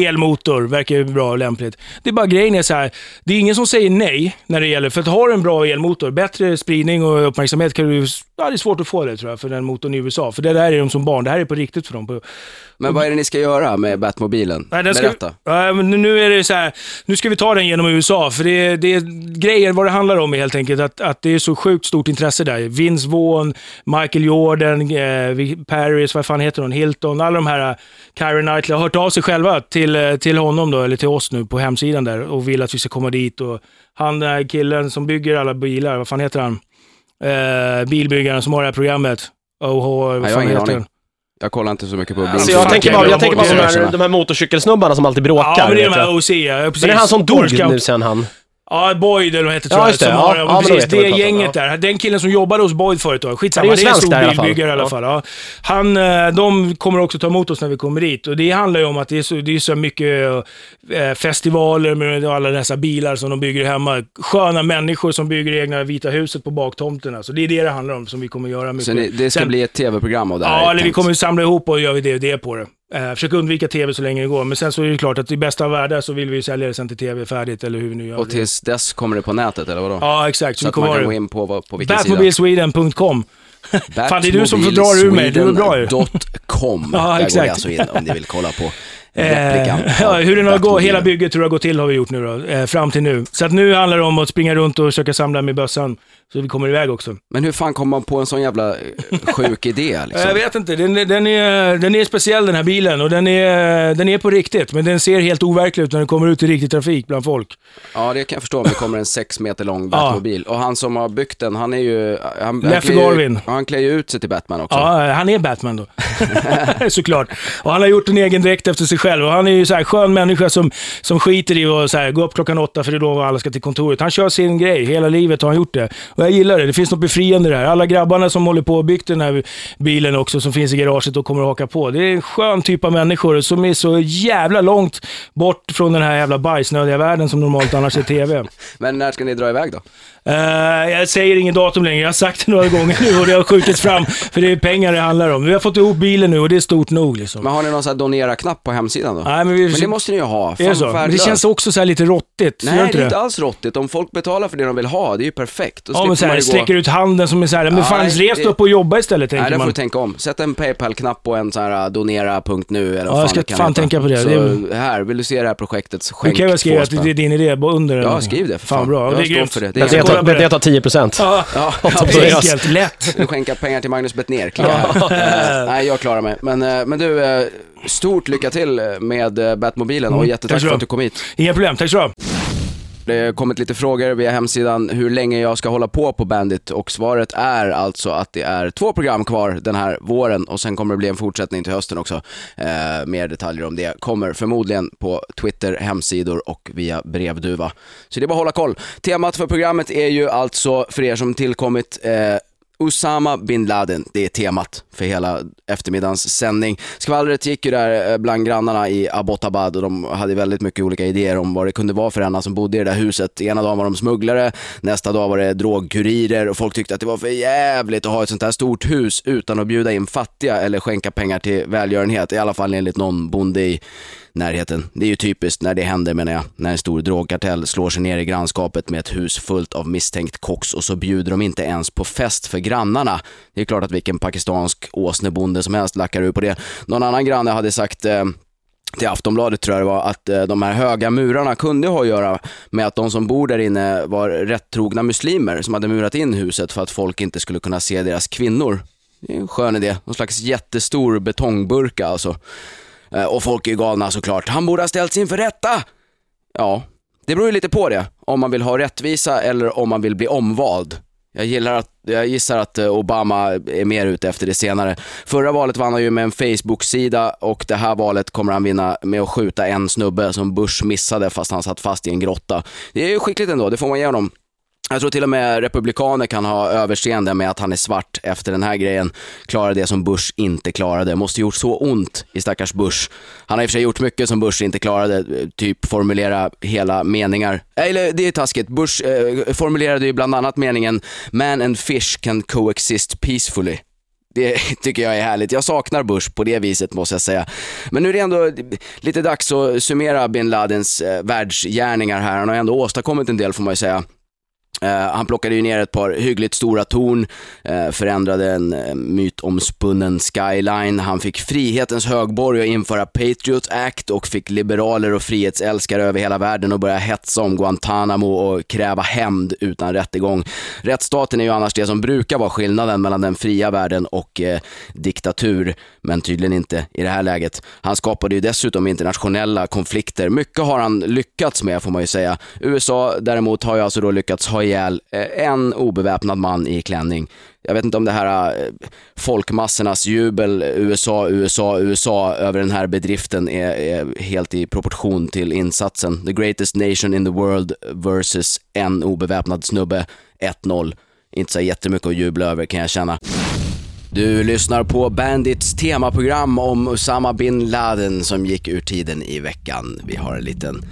elmotor verkar ju bra och lämpligt. Det är bara grejen är så här, det är ingen som säger nej när det gäller, för att ha en bra elmotor, bättre spridning och uppmärksamhet kan du Ja, det är svårt att få det tror jag, för den motorn i USA. För det där är de som barn, det här är på riktigt för dem. Men vad är det ni ska göra med Batmobilen? Nej, ska, Berätta. Ja, men nu är det så här, nu ska vi ta den genom USA, för det, det är grejer, vad det handlar om är helt enkelt att, att det är så sjukt stort intresse där. Vince Vaughn, Michael Jordan, eh, Paris, vad fan heter hon, Hilton, alla de här, uh, Kyra Knightley har hört av sig själva till, uh, till honom då, eller till oss nu på hemsidan där och vill att vi ska komma dit. Och han, killen som bygger alla bilar, vad fan heter han? Eh, bilbyggaren som har det här programmet. OH, vad jag har fan ingen heter aning. den? Jag kollar inte så mycket på Alltså, jag tänker bara, jag tänker bara på de här, de här motorcykelsnubbarna som alltid bråkar. Ja, men det är vet de här jag. OC, ja, precis. Men det är han som dog nu sen han. Ja, Boyd eller vad heter tror Ja, jag. just det. Som Ja, har, ja, ja, precis, det om, gänget där. Den killen som jobbade hos Boyd förut då. Skitsamma, Ja, det är det ju är en stor där i alla fall. bilbyggare i alla Ja. fall. Ja. Han, eh, de kommer också ta emot oss när vi kommer dit. Och det handlar ju om att det är så, det är så mycket eh, festivaler med alla dessa bilar som de bygger hemma. Sköna människor som bygger egna Vita huset på baktomterna. Så det är det det handlar om som vi kommer göra mycket. Så ni, det ska Sen- bli ett tv-program av det här? Ja, eller vi kommer samla ihop och gör vi DVD på det. Eh, försöka undvika TV så länge det går, men sen så är det klart att i bästa av världar så vill vi sälja det sen till TV färdigt, eller hur vi nu gör Och tills dess kommer det på nätet, eller vadå? Ja, exakt. Så, Så att man kan gå in på, på vilken sida? Batmobilsweden.com. Fan, det är du som får dra ur mig. Du är bra ju. Batmobilsweden.com. Ja, Där går exakt. det alltså in om ni vill kolla på Eh, replikan. ja, hur den har gått, hela bygget hur det har gått till har vi gjort nu då, eh, fram till nu. Så att nu handlar det om att springa runt och försöka samla med bössan, så vi kommer iväg också. Men hur fan kom man på en sån jävla eh, sjuk idé liksom? Jag vet inte, den, är- den, är, den är speciell den här bilen och den är, den är på riktigt, men den ser helt overklig ut när den kommer ut i riktig trafik bland folk. Ja, det kan jag förstå om det kommer en sex meter lång Batmobil. Och han som har byggt den, han är ju... Han, Leffe Garvin. Ja, Han klär ju ut sig till Batman också. Ja, han är Batman då. Såklart. Och han har gjort en egen dräkt efter sig själv. Och han är ju så här skön människa som, som skiter i att gå upp klockan åtta för det är då alla ska till kontoret. Han kör sin grej. Hela livet har han gjort det. Och jag gillar det. Det finns något befriande där. Alla grabbarna som håller på och byggt den här bilen också, som finns i garaget och kommer att haka på. Det är en skön typ av människor som är så jävla långt bort från den här jävla bajsnödiga världen som normalt annars är TV. Men när ska ni dra iväg då? Eh, jag säger ingen datum längre, jag har sagt det några gånger nu och det har skjutits fram. För det är pengar det handlar om. Vi har fått ihop bilen nu och det är stort nog liksom. Men har ni någon sån här donera-knapp på hemsidan då? Nej, men, vi, Men det måste ni ju ha. är det Fan, så? Men det känns också så här lite råttigt. Nej, gör det inte är inte alls råttigt. Om folk betalar för det de vill ha, det är ju perfekt. Då Ja, men så här, man sträcker gå... ut handen som är så här, men Ja, fan nej, res det- upp och jobba istället Nej, tänker där får man. du tänka om. Sätt en Paypal-knapp på en sån här uh, donera.nu eller Ja, vad jag fan ska det kan fan heta. tänka på det. Så Det här, vill du se det här projektet, så skänk kan jag skriva att det är din idé under. Ja, skriv det för fan. Fan bra, Jag det är står för det. Det på tar, det tar 10 procent. Ja, Ja, enkelt, lätt. Du skänker pengar till Magnus Bettner, klicka här. Eh, nej, jag klarar mig. Men, eh, men du, eh, stort lycka till med Batmobilen och Mm, jättetack för att du kom hit. Inga problem, tack så du. Det har kommit lite frågor via hemsidan hur länge jag ska hålla på på Bandit och svaret är alltså att det är två program kvar den här våren och sen kommer det bli en fortsättning till hösten också. Eh, mer detaljer om det kommer förmodligen på Twitter, hemsidor och via brevduva. Så det är bara att hålla koll. Temat för programmet är ju alltså, för er som tillkommit, eh, Osama bin Laden, det är temat för hela eftermiddagens sändning. Skvallret gick ju där eh, bland grannarna i Abbottabad och de hade väldigt mycket olika idéer om vad det kunde vara för ena som bodde i det där huset. Ena dagen var de smugglare, nästa dag var det drogkurirer och folk tyckte att det var för jävligt att ha ett sånt här stort hus utan att bjuda in fattiga eller skänka pengar till välgörenhet. I alla fall enligt någon bonde i närheten. Det är ju typiskt när det händer menar jag, när en stor drogkartell slår sig ner i grannskapet med ett hus fullt av misstänkt koks och så bjuder de inte ens på fest för grannarna. Det är klart att vilken pakistansk åsnebonde som helst lackar ur på det. Någon annan granne hade sagt eh, till Aftonbladet tror jag det var, att eh, de här höga murarna kunde ha att göra med att de som bor där inne var rättrogna muslimer som hade murat in huset för att folk inte skulle kunna se deras kvinnor. Det är en skön idé, någon slags jättestor betongburka alltså. Eh, och folk är ju galna såklart. Han borde ha ställts inför rätta! Ja, det beror ju lite på det. Om man vill ha rättvisa eller om man vill bli omvald. Jag, gillar att, jag gissar att eh, Obama är mer ute efter det senare. Förra valet vann han ju med en Facebook-sida och det här valet kommer han vinna med att skjuta en snubbe som Bush missade fast han satt fast i en grotta. Det är ju skickligt ändå, det får man ge honom. Jag tror till och med republikaner kan ha överseende med att han är svart efter den här grejen. Klarar det som Bush inte klarade. Måste gjort så ont i stackars Bush. Han har i och för sig gjort mycket som Bush inte klarade, typ formulera hela meningar. Eh, eller det är taskigt. Bush eh, formulerade ju bland annat meningen “Man and fish can coexist peacefully”. Det tycker jag är härligt. Jag saknar Bush på det viset måste jag säga. Men nu är det ändå lite dags att summera bin Ladens eh, världsgärningar här. Han har ändå åstadkommit en del får man ju säga. Eh, han plockade ju ner ett par hyggligt stora torn, eh, förändrade en uh, mytomspunnen skyline. Han fick frihetens högborg att införa Patriot Act och fick liberaler och frihetsälskare över hela världen att börja hetsa om Guantanamo och kräva hämnd utan rättegång. Rättsstaten är ju annars det som brukar vara skillnaden mellan den fria världen och eh, diktatur, men tydligen inte i det här läget. Han skapade ju dessutom internationella konflikter. Mycket har han lyckats med får man ju säga. USA däremot har ju alltså då lyckats ha ihjäl eh, en obeväpnad man i klänning. Jag vet inte om det här eh, folkmassornas jubel, USA, USA, USA över den här bedriften är, är helt i proportion till insatsen. The greatest nation in the world versus en obeväpnad snubbe, 1-0. Inte så jättemycket att jubla över kan jag känna. Du lyssnar på Bandits temaprogram om Osama bin Laden som gick ur tiden i veckan. Vi har en liten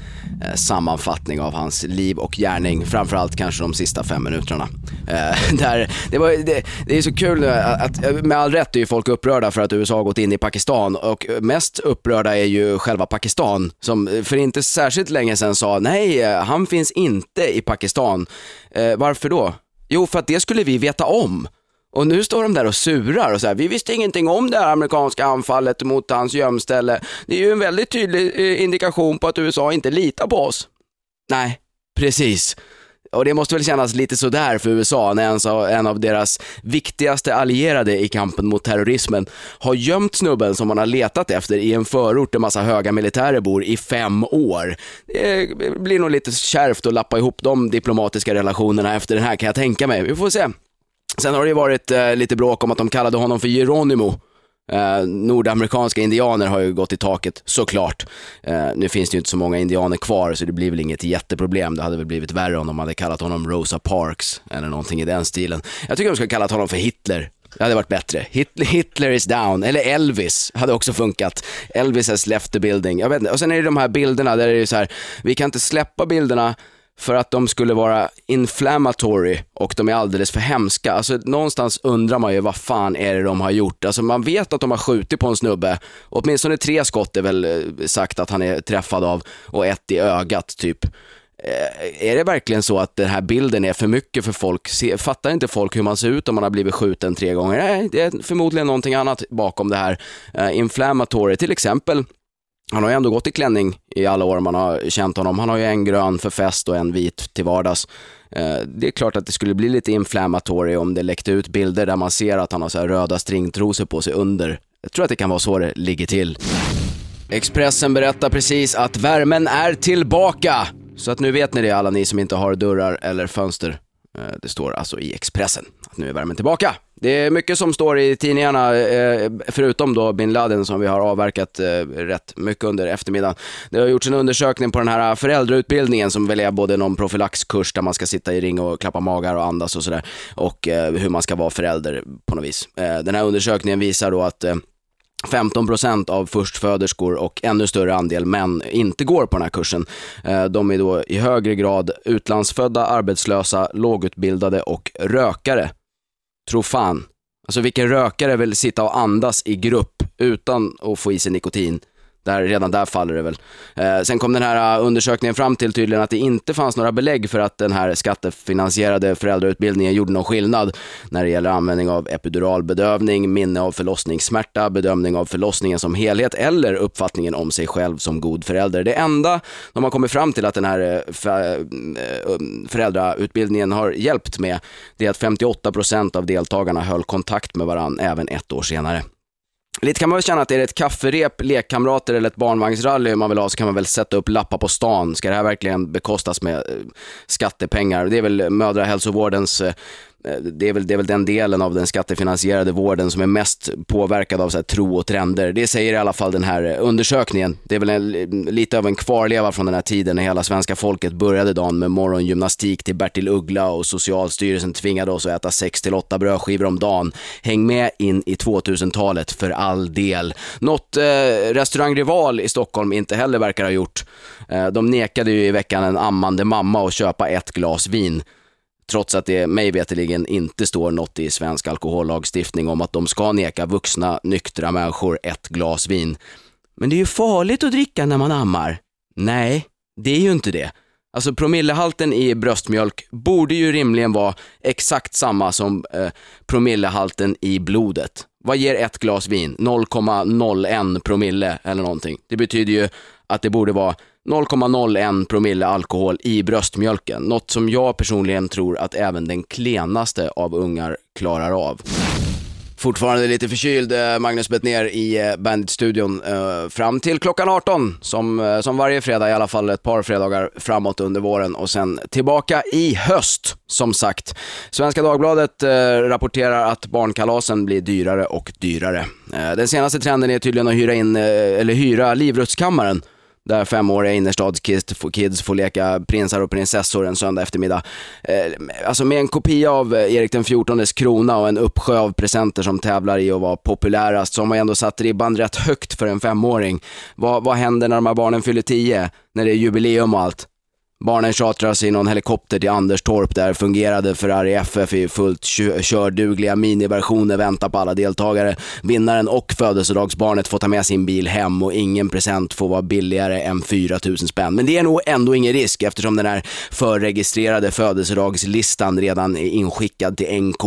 eh, sammanfattning av hans liv och gärning, framförallt kanske de sista fem minuterna. Eh, där, det, var, det, det, är så kul nu att, eh, med all rätt är ju folk upprörda för att USA har gått in i Pakistan och mest upprörda är ju själva Pakistan som för inte särskilt länge sedan sa nej, eh, han finns inte i Pakistan. Eh, varför då? Jo, för att det skulle vi veta om. Och nu står de där och surar och säger, vi visste ingenting om det här amerikanska anfallet mot hans gömställe. Det är ju en väldigt tydlig eh, indikation på att USA inte litar på oss. Nej, precis. Och det måste väl kännas lite sådär för USA när en av deras viktigaste allierade i kampen mot terrorismen har gömt snubben som man har letat efter i en förort där massa höga militärer bor i fem år. Det eh, blir nog lite kärvt att lappa ihop de diplomatiska relationerna efter den här kan jag tänka mig. Vi får se. Sen har det ju varit eh, lite bråk om att de kallade honom för Geronimo. Eh, nordamerikanska indianer har ju gått i taket, såklart. Eh, nu finns det ju inte så många indianer kvar, så det blir väl inget jätteproblem. Det hade väl blivit värre om de hade kallat honom Rosa Parks, eller någonting i den stilen. Jag tycker de ska kallat honom för Hitler. Det hade varit bättre. Hitler is down, eller Elvis hade också funkat. Elvis has left the building. Jag vet inte. Och sen är det de här bilderna där det är så här, vi kan inte släppa bilderna för att de skulle vara inflammatory och de är alldeles för hemska. Alltså någonstans undrar man ju vad fan är det de har gjort. Alltså man vet att de har skjutit på en snubbe, åtminstone tre skott är väl eh, sagt att han är träffad av och ett i ögat typ. Eh, är det verkligen så att den här bilden är för mycket för folk? Fattar inte folk hur man ser ut om man har blivit skjuten tre gånger? Nej, det är förmodligen någonting annat bakom det här. Eh, inflammatory, till exempel han har ju ändå gått i klänning i alla år man har känt honom. Han har ju en grön för fest och en vit till vardags. Eh, det är klart att det skulle bli lite inflammatory om det läckte ut bilder där man ser att han har så röda stringtrosor på sig under. Jag tror att det kan vara så det ligger till. Expressen berättar precis att värmen är tillbaka. Så att nu vet ni det alla ni som inte har dörrar eller fönster. Eh, det står alltså i Expressen att nu är värmen tillbaka. Det är mycket som står i tidningarna, eh, förutom då bin Laden som vi har avverkat eh, rätt mycket under eftermiddagen. Det har gjorts en undersökning på den här eh, föräldrautbildningen som väl är både någon profylaxkurs där man ska sitta i ring och klappa magar och andas och sådär och hur man ska vara förälder på något vis. Den här undersökningen visar då att 15 procent av förstföderskor och ännu större andel män inte går på den här kursen. De är då i högre grad utlandsfödda, arbetslösa, lågutbildade och rökare. Tro fan. Alltså vilken rökare vill sitta och andas i grupp utan att få i sig nikotin? Där, redan där faller det väl. Eh, sen kom den här eh, undersökningen fram till tydligen att det inte fanns några belägg för att den här skattefinansierade föräldrautbildningen gjorde någon skillnad när det gäller användning av epiduralbedövning, minne av förlossningssmärta, bedömning av förlossningen som helhet eller uppfattningen om sig själv som god förälder. Det enda de har kommit fram till att den här eh, eh, um, föräldrautbildningen har hjälpt med, det är att 58% av deltagarna höll kontakt med varandra även ett år senare. Lite kan man väl känna att är det ett kafferep, lekkamrater eller ett barnvagnsrally man vill ha så kan man väl sätta upp lappar på stan. Ska det här verkligen bekostas med eh, skattepengar? Det är väl mödrahälsovårdens Eh, Eh, det är, väl, det är väl den delen av den skattefinansierade vården som är mest påverkad av så här, tro och trender. Det säger i alla fall den här eh, undersökningen. Det är väl en, lite av en kvarleva från den här tiden när hela svenska folket började dagen med morgongymnastik till Bertil Uggla och Socialstyrelsen tvingade oss att äta 6-8 brödskivor om dagen. Häng med in i 2000-talet för all del. Något eh, restaurang Rival i Stockholm inte heller verkar ha gjort. Eh, de nekade ju i veckan en ammande mamma att köpa ett glas vin. Trots att det mig veterligen inte står något i svensk alkohollagstiftning om att de ska neka vuxna, nyktra människor ett glas vin. Men det är ju farligt att dricka när man ammar. Nej, det är ju inte det. Alltså promillehalten i bröstmjölk borde ju rimligen vara exakt samma som eh, promillehalten i blodet. Vad ger ett glas vin? 0,01 promille eller någonting. Det betyder ju att det borde vara 0,01 promille alkohol i bröstmjölken. Något som jag personligen tror att även den klenaste av ungar klarar av. Fortfarande lite förkyld, eh, Magnus ner i eh, Bandit-studion eh, fram till klockan 18, som, som varje fredag, i alla fall ett par fredagar framåt under våren och sen tillbaka i höst, som sagt. Svenska Dagbladet rapporterar att barnkalasen blir dyrare och dyrare. Den senaste trenden är tydligen att hyra in, eller hyra Livrustkammaren där femåriga innerstadskids får leka prinsar och prinsessor en söndag eftermiddag. Eh, alltså med en kopia av eh, Erik den XIVs krona och en uppsjö av presenter som tävlar i att vara populärast, så har ändå satt ribban rätt högt för en femåring. Vad, vad händer när de här barnen fyller tio? När det är jubileum och allt? Barnen chartras i någon helikopter till Anderstorp där fungerade Ferrari FF i fullt kördugliga miniversioner väntar på alla deltagare. Vinnaren och födelsedagsbarnet får ta med sin bil hem och ingen present får vara billigare än 4000 spänn. Men det är nog ändå ingen risk eftersom den här förregistrerade födelsedagslistan redan är inskickad till NK.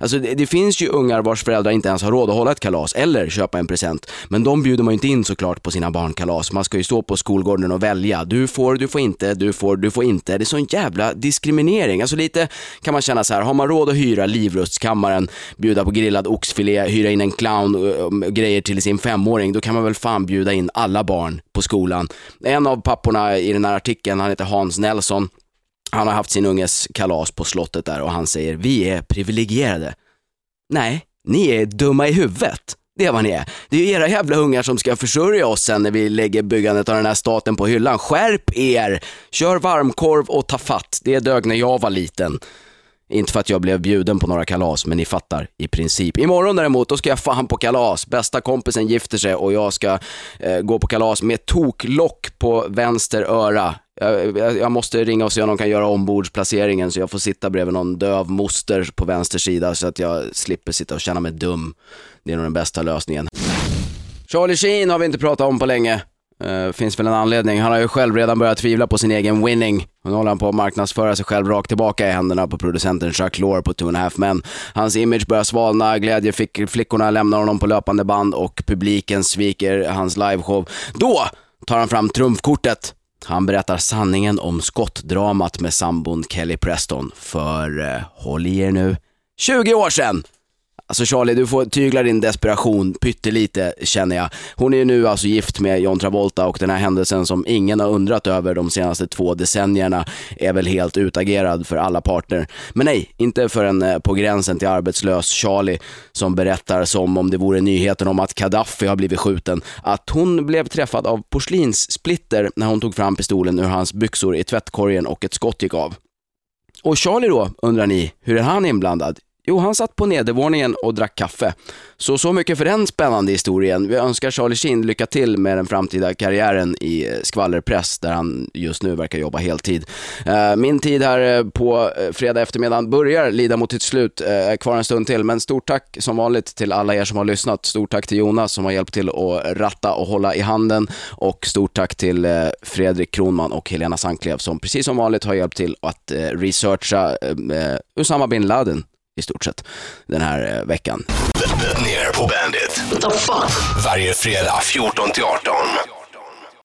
Alltså det, det finns ju ungar vars föräldrar inte ens har råd att hålla ett kalas eller köpa en present. Men de bjuder man ju inte in såklart på sina barnkalas. Man ska ju stå på skolgården och välja. Du får, du får inte, du får får, du får inte. Det är sån jävla diskriminering. Alltså lite kan man känna så här, har man råd att hyra Livrustkammaren, bjuda på grillad oxfilé, hyra in en clown och grejer till sin femåring, då kan man väl fan bjuda in alla barn på skolan. En av papporna i den här artikeln, han heter Hans Nelson, han har haft sin unges kalas på slottet där och han säger, vi är privilegierade. Nej, ni är dumma i huvudet. Det är vad ni är. Det är ju era jävla ungar som ska försörja oss sen när vi lägger byggandet av den här staten på hyllan. Skärp er! Kör varmkorv och ta fatt. Det dög när jag var liten. Inte för att jag blev bjuden på några kalas, men ni fattar i princip. Imorgon däremot, då ska jag fan på kalas. Bästa kompisen gifter sig och jag ska eh, gå på kalas med toklock på vänster öra. Jag, jag, måste ringa och se om de kan göra ombordsplaceringen så jag får sitta bredvid någon döv moster på vänster sida så att jag slipper sitta och känna mig dum. Det är nog den bästa lösningen. Charlie Sheen har vi inte pratat om på länge. Uh, finns väl en anledning. Han har ju själv redan börjat tvivla på sin egen winning. Nu håller han på att marknadsföra sig själv rakt tillbaka i händerna på producenten Jacques Lore på Two and a Half Men. Hans image börjar svalna, glädjeflickorna lämnar honom på löpande band och publiken sviker hans liveshow. Då tar han fram trumfkortet. Han berättar sanningen om skottdramat med sambon Kelly Preston för, uh, håll i er nu, 20 år sedan! Alltså Charlie, du får tygla din desperation pyttelite känner jag. Hon är ju nu alltså gift med John Travolta och den här händelsen som ingen har undrat över de senaste två decennierna är väl helt utagerad för alla parter. Men nej, inte för en eh, på gränsen till arbetslös Charlie som berättar som om det vore nyheten om att Gaddafi har blivit skjuten, att hon blev träffad av porslinssplitter när hon tog fram pistolen ur hans byxor i tvättkorgen och ett skott gick av. Och Charlie då, undrar ni, hur är han inblandad? Jo, han satt på nedervåningen och drack kaffe. Så, så mycket för den spännande historien. Vi önskar Charlie Sheen lycka till med den framtida karriären i eh, skvallerpress, där han just nu verkar jobba heltid. Eh, min tid här eh, på fredag eftermiddag börjar lida mot sitt slut, kvar en stund till, men stort tack som vanligt till alla er som har lyssnat. Stort tack till Jonas som har hjälpt till att ratta och hålla i handen och stort tack till Fredrik Kronman och Helena Sanklev som precis som vanligt har hjälpt till att researcha Usama bin Laden i stort sett den här eh, veckan. Ner på Bandit. What the fuck? Varje fredag 14 till 18.